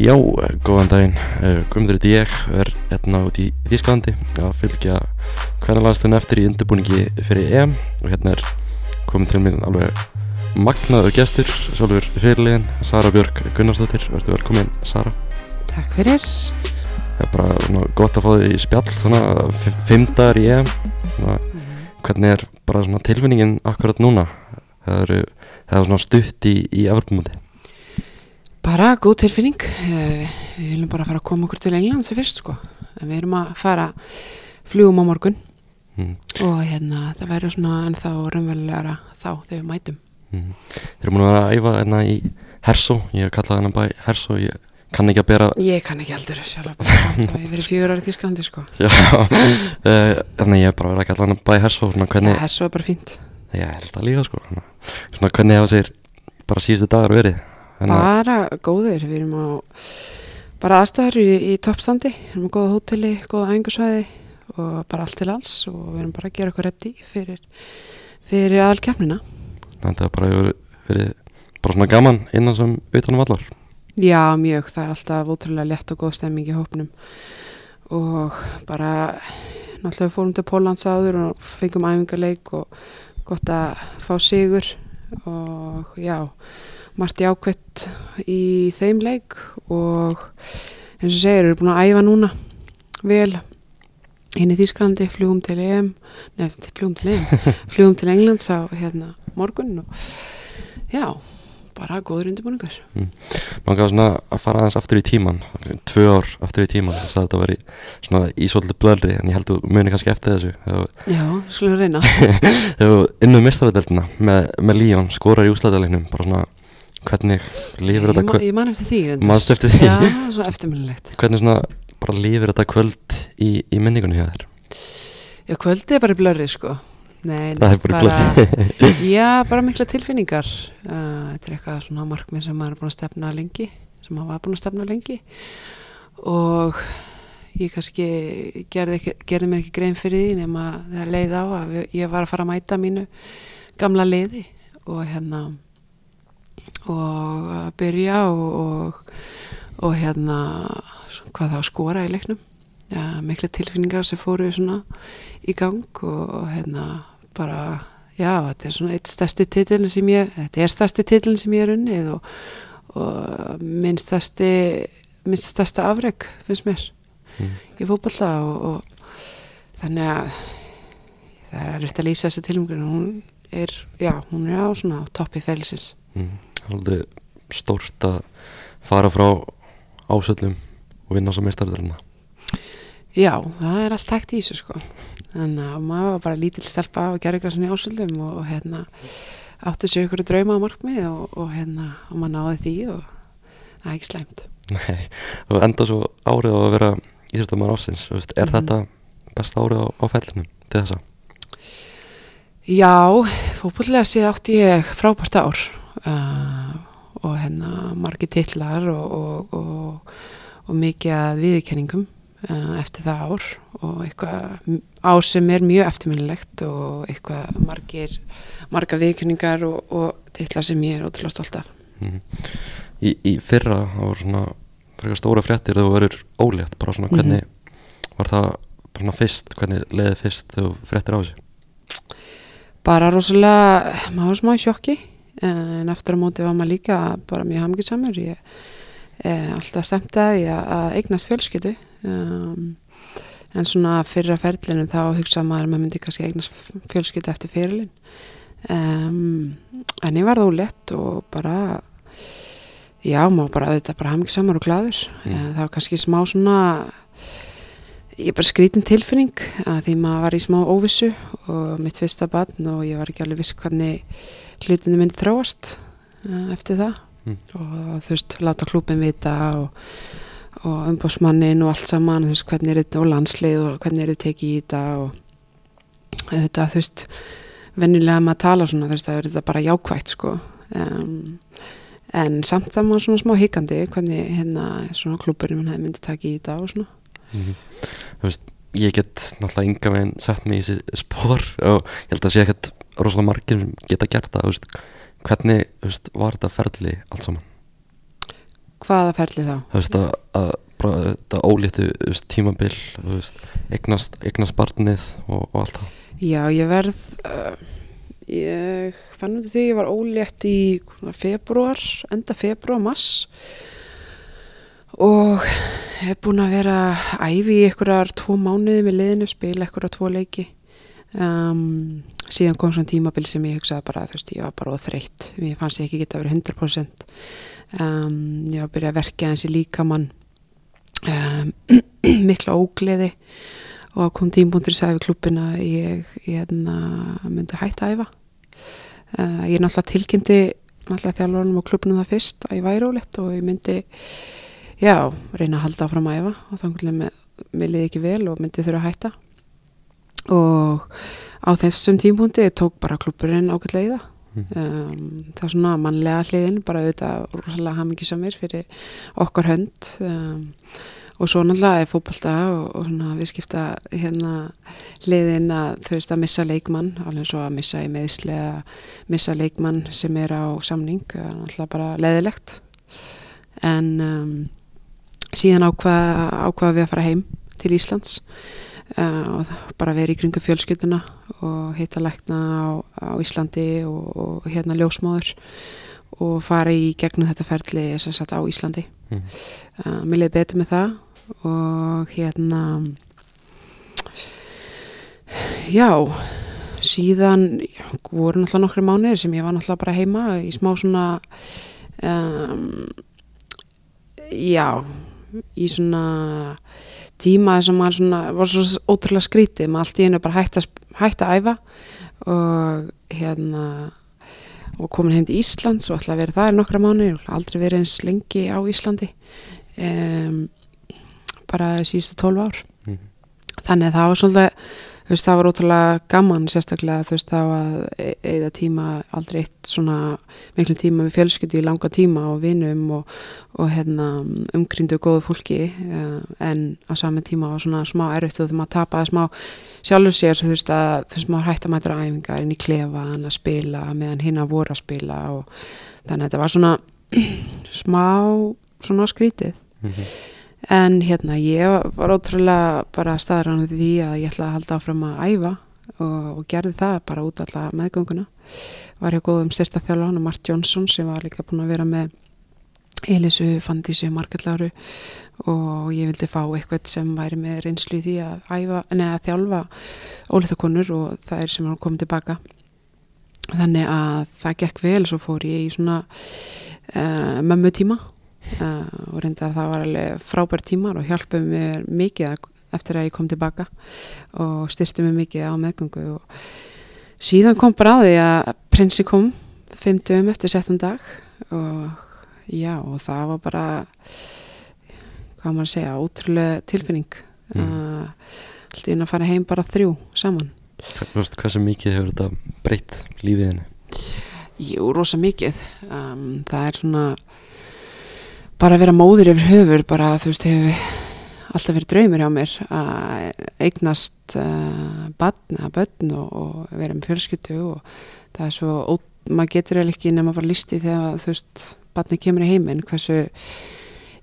Já, góðan daginn, uh, Guðmundur ég, er hérna út í Þísklandi að fylgja hvernalagstunni eftir í undirbúningi fyrir EM og hérna er komin til mér alveg magnaður gestur, sjálfur fyrirliðin, Sara Björk Gunnarsdóttir, verður velkomin Sara. Takk fyrir. Það er bara svona, gott að fá þig í spjall, svona f- fimm dagar í EM, svona, hvernig er bara svona tilfinningin akkurat núna? Það eru, það er svona stutt í, í Evropamóti. Bara góð tilfinning. Eh, Við viljum bara fara að koma okkur til England sem fyrst sko. En við erum að fara flugum á morgun Mm. og hérna það væri svona ennþá raunverulegra þá þegar við mætum. Mm. Þeir eru múin að vera að æfa hérna í Hersó, ég hef kallað hennar bæ Hersó, ég kann ekki að bera, Ég kann ekki heldur sjálf bara það hefur verið fjögur ári í Þýskalandi sko. já, þannig ég hef bara verið að kalla hennar bæ Hersó, hvernig, Það er svo bara fínt. já, ég held að líka sko, svona, hvernig hefa sér bara síðustu dagar verið, Hérna, Bara góðir. Við erum á bara aðstæður í, í toppstandi. Við erum á góða hóteli, góða æfingarsvæði og bara allt til alls og við erum bara að gera okkur reddi fyrir, fyrir aðalkjafnina. þannig að það bara hefur verið bara svona gaman innan sem utanum allar. Já, mjög. Það er alltaf ótrúlega lett og góð stemming í hópnum og bara náttúrulega fórum til Pólans áður og fengum æfingarleik og gott að fá sigur og já, margt jákvætt í þeim leik og eins og segir, við erum búin að æfa núna vel inn í Þýskalandi, flugum til EM nefn, flugum til EM flugum til Englands á hérna morgun og já, bara góður undirbúningar Mér gaf svona að fara aðeins aftur í tíman, tvö ár aftur í tíman, þess að þetta var í svona í svolítið blöðri, en ég held að muni kannski eftir þessu. Þegar Já, skulum reyna. Þú innum mistaradöldina með, með Líón, skorar í úslæðalegnum, bara svona hvernig lífur þetta kvöld, ég man eftir því eftir því? Já, svo eftirminnilegt. Hvernig svona bara lífur þetta kvöld í, í minningunni hjá þér? Já, kvöldið er bara í blörri sko. Nei, Það er bara blörri Já, bara mikla tilfinningar. Uh, Þetta er eitthvað svona markmið sem maður er búin að stefna lengi sem maður var búin að stefna lengi. Og ég kannski gerði, ekki, gerði mér ekki grein fyrir því nema þegar leið á að ég var að fara að mæta mínu gamla leiði og hérna og að byrja og, og, og hérna hvað þá að skora í leiknum ja, mikla tilfinningar sem fóru svona í gang og, og hérna bara, já, þetta er svona eitt stærsti titilin sem ég, þetta er stærsti titilin sem ég er unnið og, og minn stærsti minn stærsta afreg finnst mér Mm. í fótballa og, og þannig að það er erfitt að lýsa þessi tilfinningar hún er, já, hún er á svona toppi ferilsins Mm. Alveg stórt að fara frá ásöllum og vinna svo mistaradöldina. Já, það er allt hægt í þessu sko að maður var bara lítil stelpa og gerði græsan í ásöldum og, og hérna átti sér ykkur drauma á markmið og, og hérna og maður náði því og það er ekki slæmt Nei, og enda svo árið á að vera íþjóttamæður ásins, er Mhm. þetta besta árið á, á fellinum til þessa? Já, fótbollega séð átti ég frábært ár uh, og hérna margi titlar og, og, og, og mikið að viðkenningum uh, eftir það ár og eitthvað ár sem er mjög eftirminnilegt og eitthvað margir marga viðkenningar og, og titlar sem ég er ótrúlega stolt af Mm. Í, í fyrra það voru svona frekar stóra fréttir þú verður ólétt, bara svona hvernig var það bara svona fyrst, hvernig leiði fyrst þú fréttir á þessu? bara rosalega, maður var smá í sjokki en eftir á móti var maður líka bara mjög hamingjusamur ég eh, alltaf stemt að eignast fjölskyldu um, en svona fyrra ferlinu þá hugsa maður að maður myndi kannski eignast fjölskyldu eftir fyrirlin um, en ég var þó lett og bara já, maður bara auðvitað bara hamingjusamur og gladur Mm. mm. það var kannski smá svona ég bara skrítin tilfinning að því maður var í smá óvissu og mitt fyrsta barn og ég var ekki alveg viss hvernig hlutinu myndi þróast uh, eftir það. Mm. og þú veist, láta klúpin vita og, og umbósmannin og allt saman, þú veist, hvernig er þetta og landslið og hvernig er þetta tekið í þetta og þetta, þú veist venjulega maður tala svona, þú veist, það er þetta bara jákvætt, sko. Um, en samt það maður svona smá hikandi hvernig hérna svona klúpurinn myndi takið í þetta og svona. Mm Þú veist, ég get náttúrulega ynga veginn sett mig í þessi spór og ég held að sé ekkert rosalega margir sem geta gert það, veist, hvernig, veist, var þetta ferli allt saman? hvaða ferli þá? þú veist að, að bara þetta veist, tímabil eignast, eignast barnið og, og allt það Já, ég verð uh, ég fann út af því ég var ólétt í februar, enda februar, mass og hef búin að vera æfi í einhverjar tvo mánuði með liðinu, spila einhverjar tvo leiki um, síðan kom svona tímabil sem ég hugsaði bara, þú veist, ég var bara óþreytt ég fannst ég ekki geta verið 100% um, ég var að byrja að verka eins í líkamann. Um, mikla ógleði. Og kom tímbúndur við klubbin að ég, ég hérna, myndi hætta að æfa. Uh, ég er náttúrulega tilkynnti náttúrulega þjálfurinn og klubbinu það fyrst að ég væri ólitt og ég myndi já, reyna að halda áfram að æfa. Og þannig að mér liði ekki vel og myndi þurfa að hætta og á þessum tímbúndi tók bara klubburinn ágætlega í það. Mm. um, það er svona mannlega hliðin bara auðvitað rosalega hamingisamir fyrir okkar hönd. Um, og svo náttúrulega er fótbolta og, og svona viðskipta hérna hliðin að þau veist að missa leikmann alveg svo að missa í meðslega missa leikmann sem er á samning náttúrulega bara leðilegt en um, síðan ákvað, ákvað við að fara heim til Íslands og bara verið í kringu fjölskylduna og hitta lækna á, á Íslandi og, og hérna ljósmáður og fara í gegnum þetta ferli sem sagt á Íslandi Mm. uh, mér leiði betur með það og hérna já síðan já, voru náttúrulega nokkru mánuðir sem ég var náttúrulega bara heima í smá svona um, já í svona tíma sem maður svona var svo ótrúlega skrítið maður allt í einu bara hætti að, hætti að æfa og hérna og komin heim til Íslands og ætla að vera það í nokkra mánu aldrei verið eins lengi á Íslandi um, bara síðustu 12 ár Mhm. þannig að það var svolítið þú veist það var ótrúlega gaman sérstaklega þú veist þá að eða tíma aldrei eitt svona miklu tíma með fjölskyldi í langa tíma og vinum og, og hérna umgríndu góðu fólki uh, en á saman tíma var svona smá erfitt og þegar maður tapaði smá sjálfur sér þú veist að þú veist maður hætti að mæta æfingar inn í klefa hann að spila meðan hinn að voru að spila og þannig að þetta var svona smá svona skrítið Mhm. En hérna ég var ótrúlega bara staðrann því að ég ætla að halda áfram að æfa og, og gerði það bara út alla meðgönguna. Var hjá góðum styrsta þjálfana Mart Jónsson sem var líka búin að vera með Elisu Fandísi Markalláru og ég vildi fá eitthvað sem væri með reynslu því að æfa, neða að þjálfa ólítakonur og það er sem er komið tilbaka. Þannig að það gekk vel svo fór ég í svona uh, mömmu tíma uh, og reyndi að það var alveg frábær tímar og hjálpuði mér mikið að, eftir að ég kom tilbaka og styrti mér mikið á meðgöngu og síðan kom bara að því að prinsi kom fimm dögum eftir settan dag og já og það var bara hvað á maður að segja ótrúlega tilfinning Mm. uh, allt í einu að fara heim bara þrjú saman. Hva- þú veist, hversu mikið hefur þetta breytt lífið henni Jú, rosa mikið. Um, það er svona bara að vera móður yfir höfur bara þú veist hefur alltaf verið draumur hjá mér að eignast uh, badn eða börn og, og vera með fjölskyldu og það er svo ó, maður getur eða ekki nema bara listi þegar þú veist badni kemur í heiminn hversu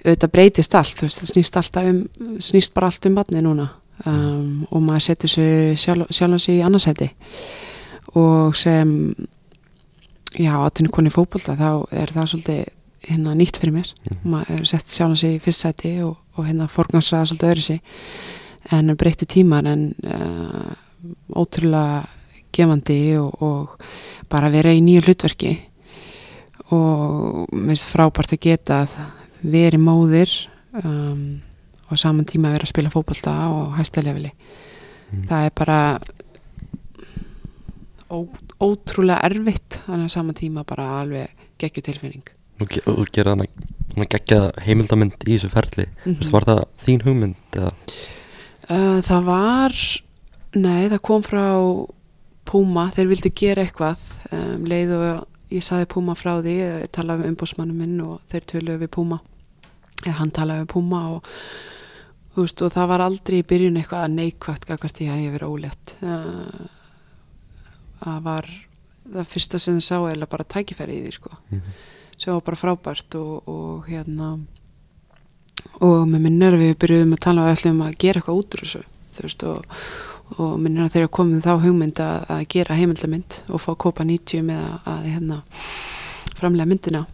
auðvitað breytist allt þú veist það snýst alltaf um snýst bara allt um badni núna um, og maður setur sig sjálf, sjálf sig í annarsæti og sem já, aðtunni koni fótbolta þá er það svolítið hérna nýtt fyrir mér Mhm. maður er sett sjálf sig í fyrst sæti og, og hérna forgansraða svolítið öðru sig en breytti tímar en uh, ótrúlega gefandi og, og bara vera í nýju hlutverki og mér finnst frábært að geta að veri móðir um, og saman tíma vera að spila fótbolta og hæsta lefili Mm. það er bara ó, ótrúlega erfitt þannig að sama tíma bara alveg geggju tilfinning og, ge og gera hana geggja heimildamynd í þessu ferli. Mm Mhm. var það þín hugmynd uh, það var nei, það kom frá Puma, þeir vildu gera eitthvað um, leið og ég saði Puma frá því, ég talaði við umbósmannum minn og þeir töluðu við Puma. Eða hann talaði við Puma og veist, og það var aldrei í byrjun eitthvað neikvægt gagvart því að ég verið ólétt. Uh, það var það fyrsta sem þau sá eða bara tækifæri í því sko. Mhm. Sem var bara frábært og, og hérna og með minnir við byrjuðum að tala um að gera eitthvað út úr þessu þú veist og, og minnir að þeirra komið þá hugmynd að, að gera heimildamynd og fá kópa 90 með að, að hérna framlega myndina.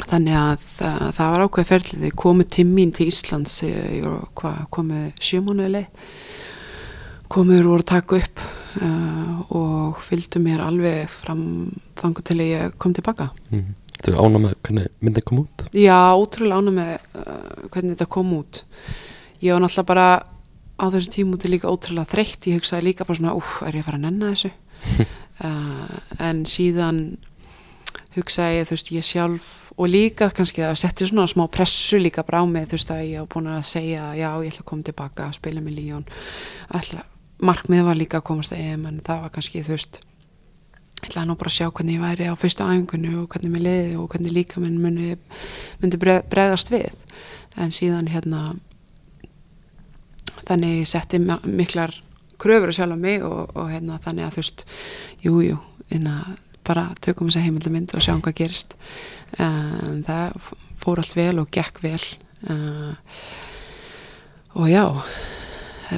Þannig að, að það var ákveð ferlið þau komið til mín til Íslands var hvað, komið sjömánuði leið. Og voru að taka upp uh, og fylgdu mér alveg fram þangu til ég kom tilbaka. Mm. Þú ána með hvernig myndin kom út? Já, ótrúlega ána með uh, hvernig þetta kom út. Ég var náttúrulega bara á þessu tímúti líka ótrúlega þreytt. Ég hugsaði líka bara svona, úf, er ég að fara að nenna þessu? Uh, en síðan hugsaði ég, þú veist, ég sjálf og líka kannski það setti svona smá pressu líka bara á mig, þú veist, að ég á búin að segja já, ég ætla að koma tilbaka, spila með Líón markmið var líka að komast að EM en það var kannski, þú veist ég ætlaði nú bara að sjá hvernig ég væri á fyrstu æfingunni og hvernig mér leiði og hvernig líka minn myndi, myndi bregðast við. En síðan hérna þannig setti miklar kröfur sjálf á mig og, og hérna þannig að þú veist jújú, jú, bara tökum þessa heimildamind og sjáum hvað gerist. En það fór allt vel og gekk vel. Uh, og já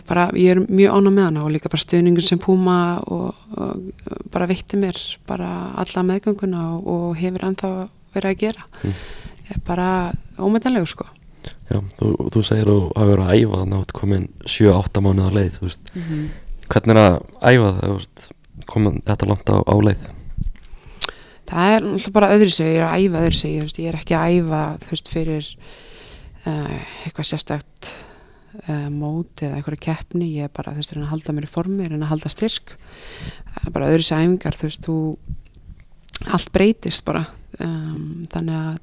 bara, ég er mjög ána með hana og líka bara stöðningur sem Puma og, og bara veitti mér bara alla meðgönguna og, og hefur ennþá verið að gera mm. er bara ómetanlegu sko Já, þú, þú segir að þú hafa verið að æfa þannig að þú komin 7-8 mánuð á leið mm -hmm. hvernig er að æfa það komin þetta langt á, á leið Það er alltaf bara öðru sig, ég er að æfa öðru sig ég er ekki að æfa þú veist fyrir uh, eitthvað sérstakt uh, mót eða eitthvað keppni, ég er bara veist, að halda mér í formi, að halda styrk. Bara öðru sig æfingar þú veist, þú allt breytist bara. Um, þannig að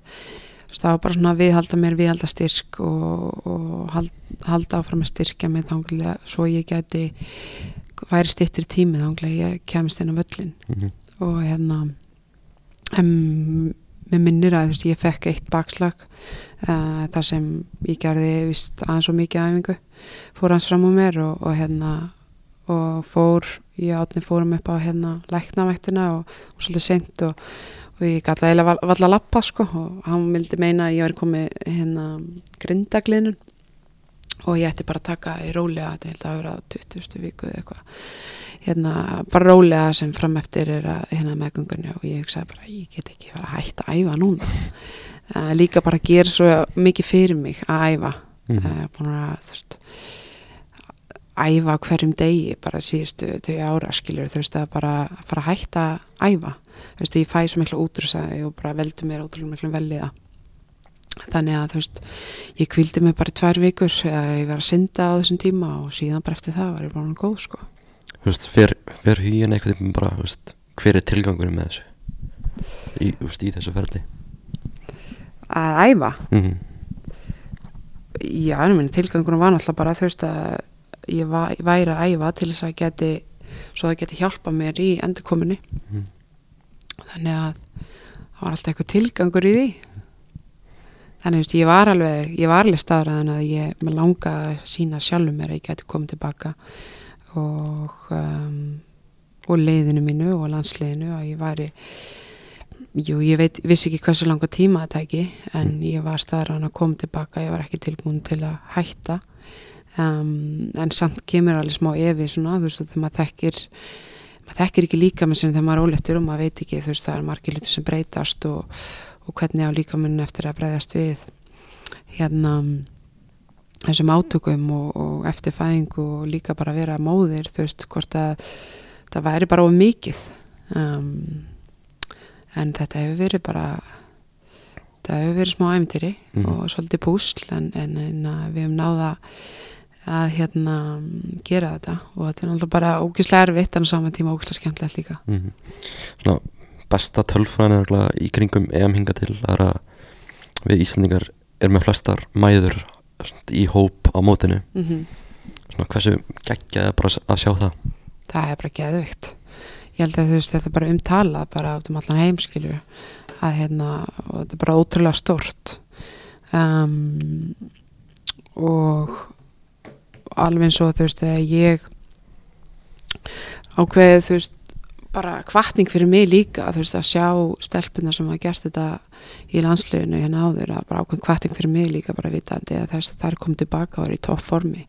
það var bara svona að viðhalda mér viðhalda styrk og, og hald, halda áfram að styrkja mig þángulega svo ég geti væri styrtir tími þángulega ég kemist inn á völlin mm -hmm. og hérna um, með minnir að þú veist ég fekk eitt bakslag uh, þar sem ég gerði vist aðeins og mikið æfingu fór hans fram á mér og, og hérna og fór, ég átni fórum upp á hérna læknavættina og, og svolítið sent og og ég gæti að eða valla að lappa sko og hann vildi meina að ég væri komið hérna grindagliðnun og ég ætti bara að taka í rólega þetta held að vera 20. viku eða eitthvað hérna bara rólega sem fram eftir er að hérna meðgöngunni og ég hugsaði bara ég get ekki fara að hætta að æfa núna. Uh, líka bara að gera svo mikið fyrir mig að æfa. Mm -hmm. uh, búin að þú veist æfa hverjum degi bara síðustu tvei ára skiljur þú veist að bara fara að hætta að æfa. Þú veist ég fæ svo miklu útrúsaði og bara veldu mér ótrúlega miklu velliða þannig að þú veist ég kvildi mig bara tvær vikur eða ég var að synda á þessum tíma og síðan bara eftir það var ég bara góð sko Þú veist, fer, fer hugin eitthvað bara, veist, hver er tilgangur með þessu? Í, veist, í þessu ferli. Að æfa? Mm -hmm. Já, tilgangur var náttúrulega bara þú veist að ég væri að æfa til þess að geti svo það geti hjálpa mér í endurkominni mm. þannig að það var alltaf eitthvað tilgangur í því. Þannig að ég var alveg ég var alveg staðræðan að ég með langa að sína sjálfur mér að ég geti komið tilbaka og um, og leiðinu mínu og landsleiðinu og ég væri jú, ég veit, vissi ekki hversu langa tíma þetta ekki en mm. ég var staðræðan að koma tilbaka ég var ekki tilbúin til að hætta um, en samt kemur alveg smá evi svona, þú veist, þegar maður þekkir maður þekkir ekki líka með sem þegar maður er ólettur og maður veit ekki, þú veist, það er margir luti sem breytast og, og hvernig á líka munn eftir að breyðast við hérna þessum átökum og, og eftir fæðingu og líka bara vera móðir, þú veist, hvort að það væri bara of mikið um, en þetta hefur verið bara það hefur verið smá æmtýri mm. og svolítið púsl en, en, en við hefum náða að hérna gera þetta og þetta er náttúrulega bara ógíslega erfitt en á saman tíma ógíslega skemmtilegt líka mm -hmm. Svona besta tölfræðin er í kringum EM hinga til að við Íslandingar erum með flestar mæður í hóp á mótinu. Mm -hmm. Svona hversu geggjaði bara að sjá það? Það er bara geðvikt Ég held að þú veist þetta er bara umtalað bara át um allan heimskilju að hérna og þetta er bara ótrúlega stort um, og alveg eins og þú veist þegar ég ákveðið þú veist bara kvartning fyrir mig líka þú veist að sjá stelpunar sem hafa gert þetta í landsliðinu hérna áður að bara ákveðin kvartning fyrir mig líka bara vitandi að þess að það er komið tilbaka og er í topp formi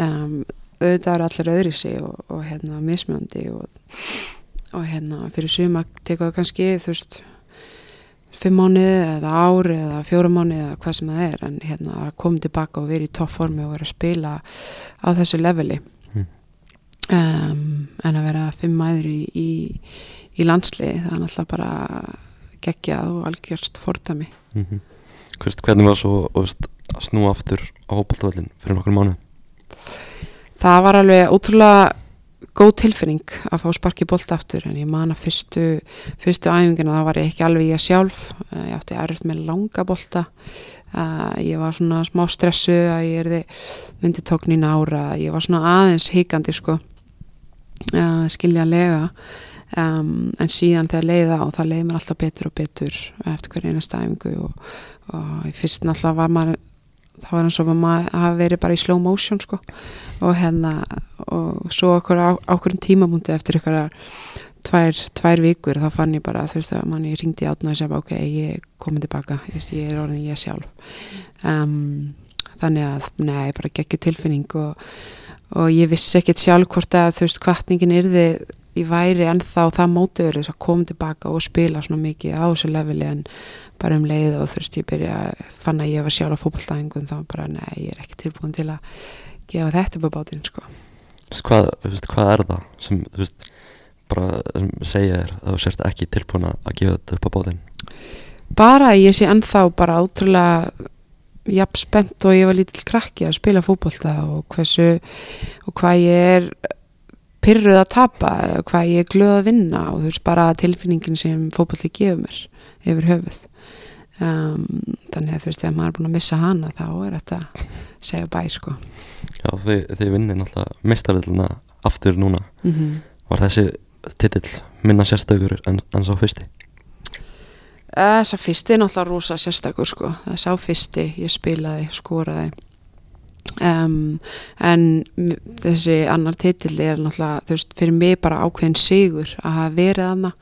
um, auðvitað eru allir öðri sig og, og hérna mismjöndi og, og hérna fyrir suma teka það kannski þú veist fimm mánuði eða ári eða fjóra mánuði eða hvað sem það er en hérna koma tilbaka og vera í topp formi og vera að spila á þessu leveli. Um, en að vera fimm mæður í, í, í landslið það er náttúrulega bara geggjað og algjörst fordami mm -hmm. Hvernig var svo og, veist, að snúa aftur á hópaldavöllin fyrir nokkur mánu? það var alveg ótrúlega góð tilfinning að fá sparki bólt aftur en ég man að fyrstu, fyrstu æfingina þá var ég ekki alveg ég sjálf. Eh, ég átti erfitt með langa bólta ég var svona smá stressuð að ég erði myndi tóknin ára ég var svona aðeins híkandi sko uh, skiljanlega. Um, en síðan þegar leiða og það leiði mér alltaf betur og betur eftir hverju einasta æfingu og, og í fyrst náttúrulega var maður það var eins og maður hafi verið bara í slow motion sko. Og hérna og svo okkur á okkur tímamúndi eftir ykkur tvær, tvær vikur þá fann ég bara þú veist að manni ringdi átna og segja ok, ég komin tilbaka ég, ég er orðin ég sjálf. Um, þannig að, nei, bara geggju tilfinning og, og ég vissi ekkert sjálf hvort að þú veist kvartningin yrði í væri ennþá það mótiður þess að koma tilbaka og spila svona mikið á þessu leveli en bara um leið og þú veist ég byrja fann að ég var sjálf á fókbaltæðingun þá bara nei, ég er ekki tilbúin til að gefa þetta upp á bátinn sko. Hvað, vist, hvað er það sem veist bara sem segja þér að þú sért ekki tilbúin að gefa þetta upp á bátinn? Bara ég sé ennþá bara ótrúlega jafn spennt og ég var lítill krakki að spila fótbolta og hversu og hvað ég er pyrruð að tapa eða hvað ég er glöð að vinna og þú veist bara tilfinningin sem fótbolti gefur mér yfir höfuð um, þannig að þú veist þegar maður er búin að missa hana þá er þetta segja bæ sko Já, þið, þið vinnir náttúrulega mestarölduna aftur núna mm -hmm. Var þessi titill minna sérstökur en, en svo fyrsti? Þessa fyrsti er náttúrulega rosa sérstakur sko. Það sá fyrsti, ég spilaði, skoraði. Um, en þessi annar titill er náttúrulega, þú veist, fyrir mig bara ákveðin sigur að hafa verið hana,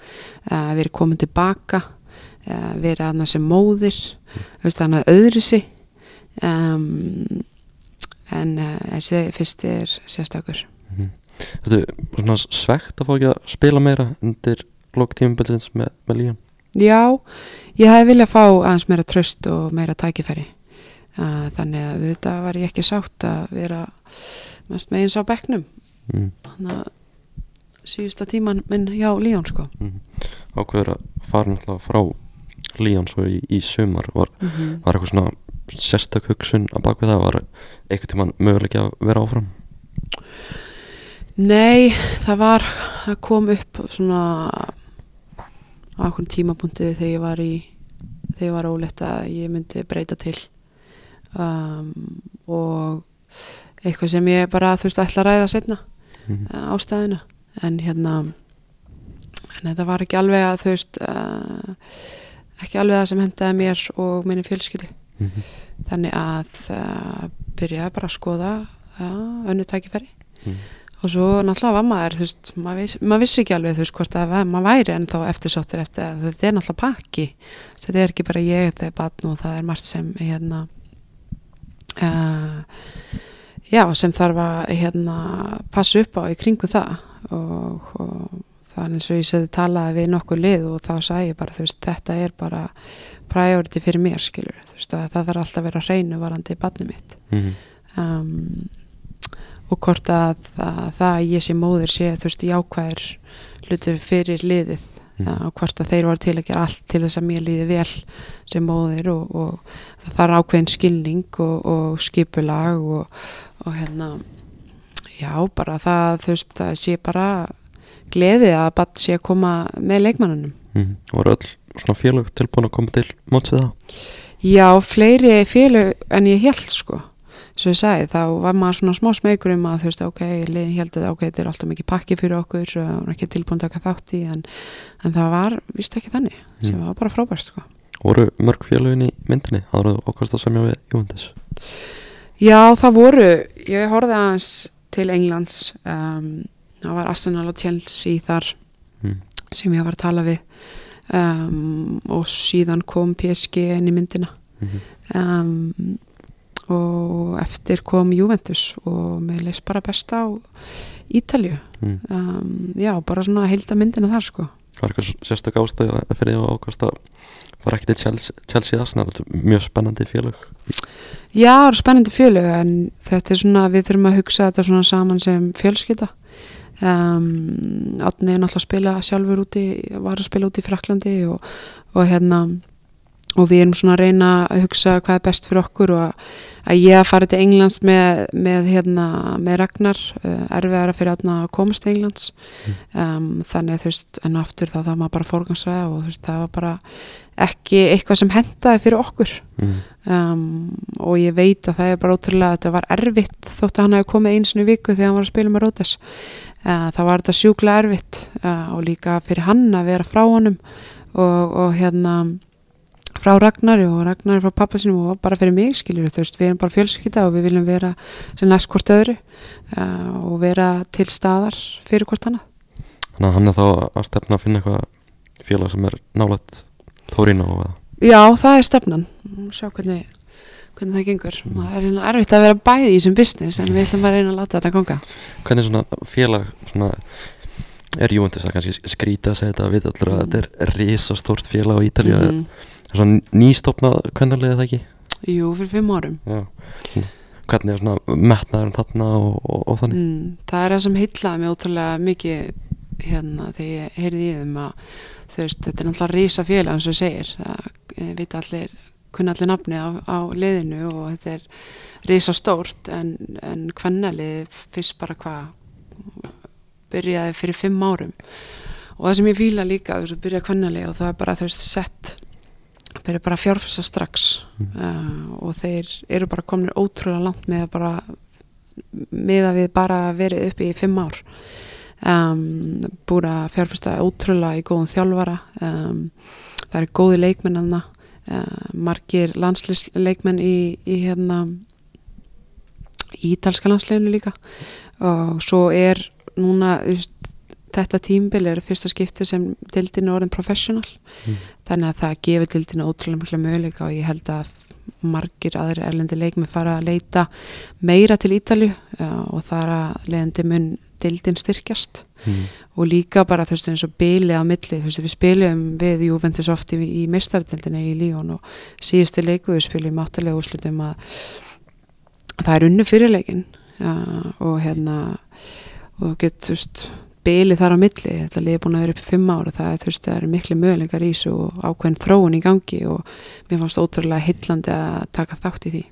að verið komin tilbaka, að verið hana sem móðir, þú veist, hana öðru sig. Um, en þessi fyrsti er sérstakur. Mm Þú svona svegt að fá ekki að spila meira undir lok tímuböldsins með, með líðan Já, ég hefði viljað fá aðeins meira tröst og meira tækifæri þannig að þetta var ég ekki sátt að vera mest megins á bekknum mm. þannig að síðusta tíman minn hjá Líón sko mm. Ákveður að fara náttúrulega frá líðan svo í, í sumar var, mm -hmm. var eitthvað svona sérstök hugsun að bak við það var eitthvað tíman möguleiki að vera áfram Nei, það var það kom upp svona á okkur tímapunktið þegar ég var í þegar ég var ólegt að ég myndi breyta til um, og eitthvað sem ég bara þú veist ætla að ræða setna mm. ástæðuna en hérna en þetta var ekki alveg að þú veist uh, ekki alveg það sem hendaði mér og minni fjölskyldi Mm. þannig að uh, byrjaði bara að skoða uh, önnu tækifæri Mm. Og svo náttúrulega var maður þú veist, maður, viss, maður vissi ekki alveg þú veist hvort að maður væri en þá eftirsóttir eftir að þetta er náttúrulega pakki. Þetta er ekki bara ég, þetta er batn og það er margt sem hérna uh, já, sem þarf að hérna passa upp á í kringu það. Og, og það er eins og ég seti talaði við nokkuð lið og þá sagði ég bara þú veist, þetta er bara priority fyrir mér skilur, þú veist, að það þarf alltaf að vera hreinu varandi barni mitt. Mm. um, og hvort að það, það að ég sé móðir sé þú veist jákvæðir hlutur fyrir liðið Mm. ja, og hvort að þeir var til að gera allt til þess að mér líði vel sem móðir og, og það þarf ákveðin skilning og, og skipulag og, og hérna já bara það þú veist það sé bara gleði að bara sé að koma með leikmannunum Mm. voru öll svona félög tilbúin að koma til móts við það Já, fleiri félög en ég held sko svo ég sagði, þá var maður svona smá smegur um að þú veist, ok, liðin held að ok, þetta er alltaf mikið pakki fyrir okkur og hún er ekki tilbúin að taka þátt í en, en það var, vist ekki þannig sem Mm. var bara frábært sko voru mörg félögin í myndinni áður okkast að semja við Júndis Já, það voru, ég horfði aðeins til Englands um, það var Arsenal og Chelsea þar mm. sem ég var að tala við um, og síðan kom PSG inn í myndina mm -hmm. um, og eftir kom Juventus og mér leist bara best á Ítalju mm. um, já, bara svona að heilda myndina þar sko. Var eitthvað sérstök ástæð að fyrir því að ákvæmst að fara ekki til Chelsea, Chelsea Arsenal? Er mjög spennandi félög. Já, það eru spennandi félög en þetta er svona, við þurfum að hugsa þetta svona saman sem fjölskylda. Um, Átni er náttúrulega að spila sjálfur úti, var að spila úti í Fraklandi og, og hérna og við erum svona að reyna að hugsa hvað er best fyrir okkur og að, ég að fara til Englands með, með, hérna, með Ragnar uh, erfiðara fyrir að komast til Englands. Um, þannig að þú veist en aftur það það maður bara forgansræða og þú veist það var bara ekki eitthvað sem hendaði fyrir okkur. Mm. um, og ég veit að það er bara ótrúlega að þetta var erfitt þótt að hann hefði komið einsinu viku þegar hann var að spila með Rótes uh, það var þetta sjúkla erfitt uh, og líka fyrir hann að vera frá honum og, og hérna frá Ragnari og Ragnari frá pappa sinum og bara fyrir mig skiljur þú veist, við erum bara fjölskylda og við viljum vera sem næst hvort öðru uh, og vera til staðar fyrir hvort annað. Þannig að hann er þá að stefna að finna eitthvað félag sem er nálægt Tórino eða? Já, það er stefnan. Sjá hvernig, hvernig það gengur. Það er hérna erfitt að vera bæði í þessum business en við ætlum að reyna að láta þetta ganga. Hvernig svona félag svona, er Juventus að kannski skrýta að segja þetta að við allir að Mm. þetta er risastórt félag á Ítalíu mm Mhm. svona nýstopnað hvernig er það ekki? Jú, fyrir fimm árum Já. Svona, Hvernig er svona metnaðurinn þarna og, og, og þannig? mm, Það er það sem heitlaði mig ótrúlega mikið hérna þegar ég heyrði í þeim að þú veist, þetta er náttúrulega rísa félag eins og segir, það eh, vita allir kunna allir nafni á, á liðinu og þetta er rísa stórt en, en hvernalið fyrst bara hvað byrjaði fyrir fimm árum og það sem ég fíla líka þú veist, að byrja hvernalið og það er bara þú veist sett byrja bara að fjárfesta strax. Mm. uh, og þeir eru bara komin ótrúlega langt með að bara með að við bara verið uppi í fimm ár. Um, búin að fjárfesta ótrúlega í góðum þjálfara. Um, það eru góði leikmenn uh, margir landsleisleikmenn í, í hérna í ítalska landsleinu líka. Og svo er núna þú veist, þetta tímbil er fyrsta skipti sem dildin er orðin professional Mm. þannig að það gefur dildinu ótrúlega mikla möguleika og ég held að margir aðri erlendi leikmi fara að leita meira til Ítalju og þar að leiðandi mun dildin styrkjast Mm. og líka bara þú veist eins og bilið á milli þú veist við spilum við Juventus oft í, í meistardildinni í Líón og síðustu leiku við spilum áttalega úrslutum að það er unnu fyrirleikin uh, og hérna og get þú veist bilið þar á milli, þetta liði búin að vera upp fimm ára það er veist það eru miklu möguleikar í þessu og ákveðin þróun í gangi og mér fannst ótrúlega hillandi að taka þátt í því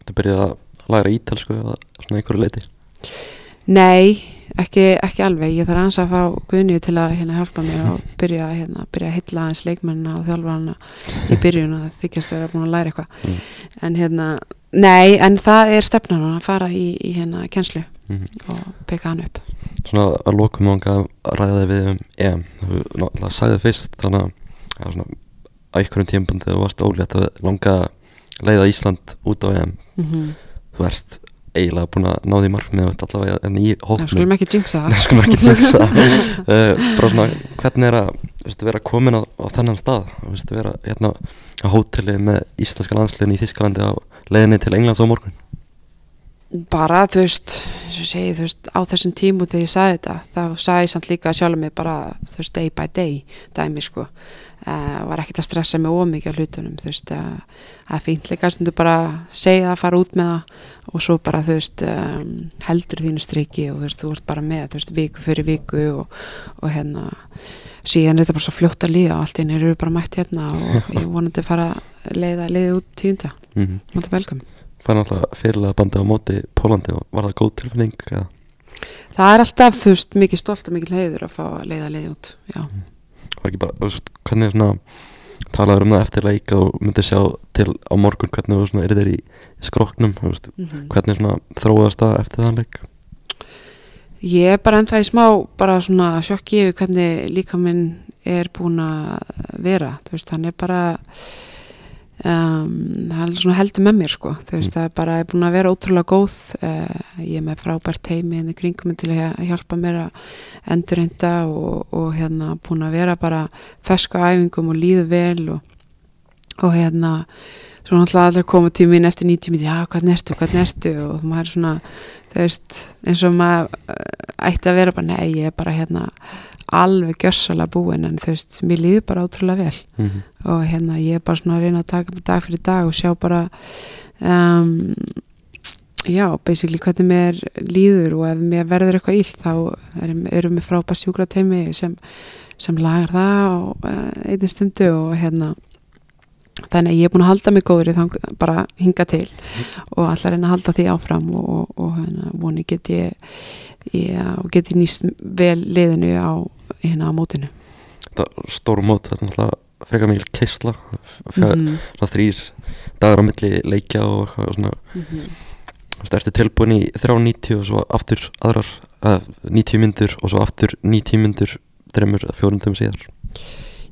Þetta byrjaði að læra ítalsku eða svona einhverju leiti Nei, ekki, ekki alveg. Ég þarf aðeins að fá Guðni til að hérna, hjálpa mér og byrja, hérna, byrja að hylla aðeins leikmennina og þjálfarana í byrjun og það þykjast að vera búin að læra eitthvað. Mm. En hérna, nei, en það er stefnan að fara í, í hérna kennslu mm. og peka hann upp. Svona að lokum ánga að ræða við um EM. Þú náttúrulega sagði fyrst þannig að það svona á einhverjum tímpandi þú varst ólétt að langa að leiða Ísland út á EM. Mm Þú ert eiginlega búin að ná því markmið allavega en í Það hópnum skulum ekki jinxa það. skulum ekki tjóksa uh, bara svona, hvernig er að veistu, vera komin á, á þennan stað? Veistu, vera hérna á hóteli með íslenska landsliðin í Þískalandi á leiðinni til Englands á morgun Bara, þú veist, segi, þú veist, á þessum tímu þegar ég sagði þetta, þá sagði ég samt líka sjálf mig bara, þú veist, day by day dæmi, sko. Uh, var ekkert að stressa mig ómikið á hlutunum, þú veist, uh, að fínt líka stundu bara segja það, fara út með það og svo bara, þú veist, um, heldur þínu striki og þú veist, þú ert bara með, þú veist, viku fyrir viku og, og hérna, síðan er þetta bara svo fljótt að líða og allt einu eru bara mætt hérna og ég vonandi fara að leiða, leiða út tíunda, mm -hmm. mútið fær náttúrulega fyrirlega bandi á móti Pólandi og var það góð tilfinning eða? Það er alltaf, þú veist, mikið stolt og mikið heiður að fá að leiða leiði út, já. var ekki bara, veist, hvernig svona talaður um það eftir leik og myndir sjá til á morgun hvernig þú svona er þeir í, í skroknum veist, Mm hvernig svona þróðast það eftir þann leik Ég er bara ennþá í smá, bara svona sjokki yfir hvernig líka minn er búin að vera, þú veist, hann er bara, um, það er svona heldur með mér sko. Þú veist, Mm. það er bara er búin að vera ótrúlega góð. Uh, ég er með frábært teimi inn í kringum til að hjá- hjálpa mér að endurreynda og, og hérna búin að vera bara feska æfingum og líðu vel og, og hérna svo náttúrulega allir koma tíminn eftir 90 mínútur, já, hvernig ertu, hvernig ertu? Og maður er svona, þú veist eins og maður uh, ætti að vera bara, nei, ég er bara hérna alveg gjössalega búin en þú veist, mér líður bara ótrúlega vel mm -hmm. og hérna ég er bara svona að reyna að taka dag fyrir dag og sjá bara um, já, basically hvernig mér líður og ef mér verður eitthvað illt þá erum, erum við frábært sjúkrateimi sem, sem lagar það á uh, einnig stundu og hérna þannig að ég er búin að halda mig góður í þang bara hinga til og alltaf reyna að halda því áfram og, og, og hérna, voni get ég, ég og get ég nýst vel liðinu á hérna á mótinu stóru mót, þetta er náttúrulega frekar mikil keisla mm svona þrýr dagar á milli leikja og svona mhm. stærstu tilbúin í 3.90 og svo aftur aðrar að 90 myndur og svo aftur 90 myndur fjórum tömum síðar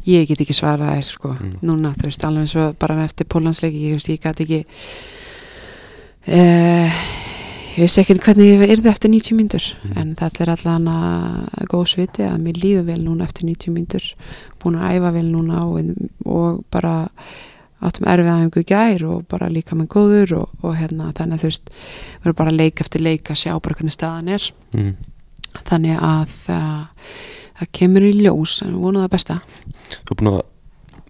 ég get ekki svarað þér sko Mm. núna, þú veist, alveg eins og bara eftir póllandsleiki, ég veist, ég gæti ekki uh, ég veist ekki hvernig ég yrði eftir 90 mínútur, Mm. en þetta er allan að góð sviti að mér líður vel núna eftir 90 mínútur, búin að æfa vel núna og, og bara áttum erfið aðeins í gær og bara líka með góður og, og hérna þannig að þú veist, erum bara leik eftir leik að sjá bara hvernig staðan er mm. þannig að það, það kemur í ljós en við vonum það besta Þú er búin að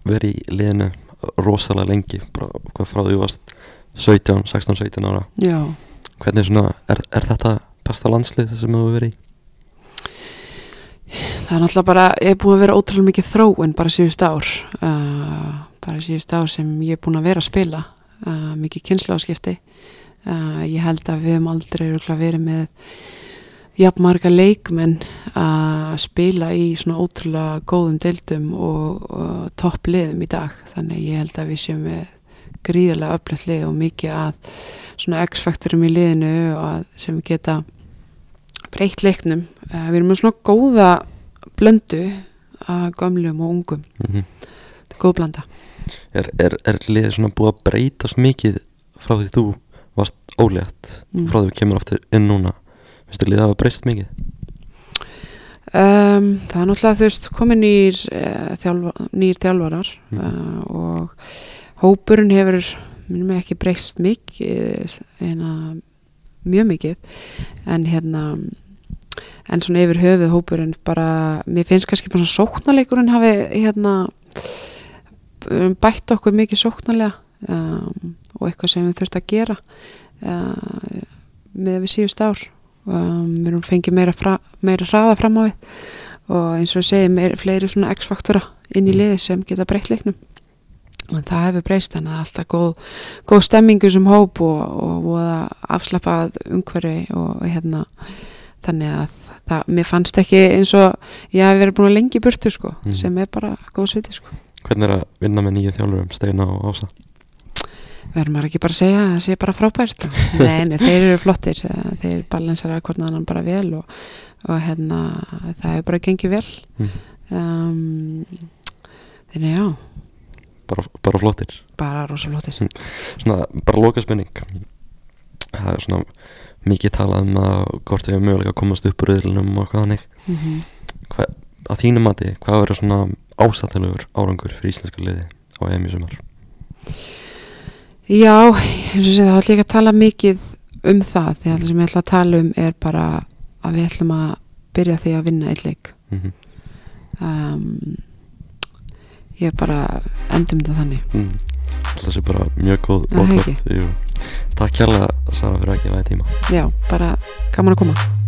vera í liðinu rosalega lengi bara hvað frá því þú varst 17, 16, 17 ára Já, hvernig er svona, er, er þetta besta landslið sem þú hefur verið í? það er náttúrulega bara, ég er búin að vera ótrúlega mikið þróun bara síðust ár. Uh, bara síðust ár sem ég er búin að vera að spila uh, mikið kynnslóðskipti uh, ég held að við höfum aldrei verið með jafn marga leikmenn að spila í svona ótrúlega góðum deildum og, og toppliðum í dag. Þannig ég held að við séum með gríðarlega öflögt lið og mikið að svona x-faktorum í liðinu sem við geta breytt leiknum uh, við erum með svona góða blöndu að gömlum og ungum Mm þetta er góð blanda er, er, er liðið svona búið að breytast mikið frá því þú varst ólétt Mm. frá því þú kemur aftur inn núna þú liðið að hafa breyst mikið? um, það er náttúrulega þú veist komin nýr, uh, þjálfa, nýr þjálfarar Mm. uh, og hópurinn hefur minnum ekki breyst mikið hérna, mjög mikið en hérna en svona yfir höfuð hópurinn bara, mér finnst kannski bara svona sóknarleikurinn hafi hérna um, bætt okkur mikið sóknarlega um, og eitthvað sem við þurfum að gera uh, með við síðust ár um, við erum fengið meira, fra, meira hraða fram á við og eins og ég segi meira, fleiri svona x-faktora inn í Mm. liði sem geta breytt leiknum en það hefur breyst að það er alltaf góð, góð stemmingu sem hóp og, og voða afslappað umhverfi og hérna þannig að það, mér fannst ekki eins og ég hef verið búin að lengi burtu sko, Mm. sem er bara góð sviti sko. Hvernig er að vinna með nýju þjálfurum, Steina og Ása? verður maður ekki bara að segja að það sé bara frábært nei, nei, þeir eru flottir eh, þeir balansara hvern annan bara vel og, og hérna, það hefur bara gengið vel um, þannig já Bara, bara flottir. Bara rosa flottir Svona, bara loka spenning Það er svona mikið talað um að hvort við erum mögulega að komast upp úr röðlunum og hvað þannig. Mm -hmm. Hva, Á þínu mati, hvað verður svona ásættilegur árangur fyrir íslenska liði á EM í sumar? Já, eins og sé það var líka að tala mikið um það. Því að það sem ég ætla að tala um er bara að við ætlum að byrja því að vinna eitt leik. Mm um, ég bara endum þetta þannig. Mm. Það sé bara mjög góð Það. Takk kjærlega Sara fyrir að gefa þér tíma. Já, bara gaman að koma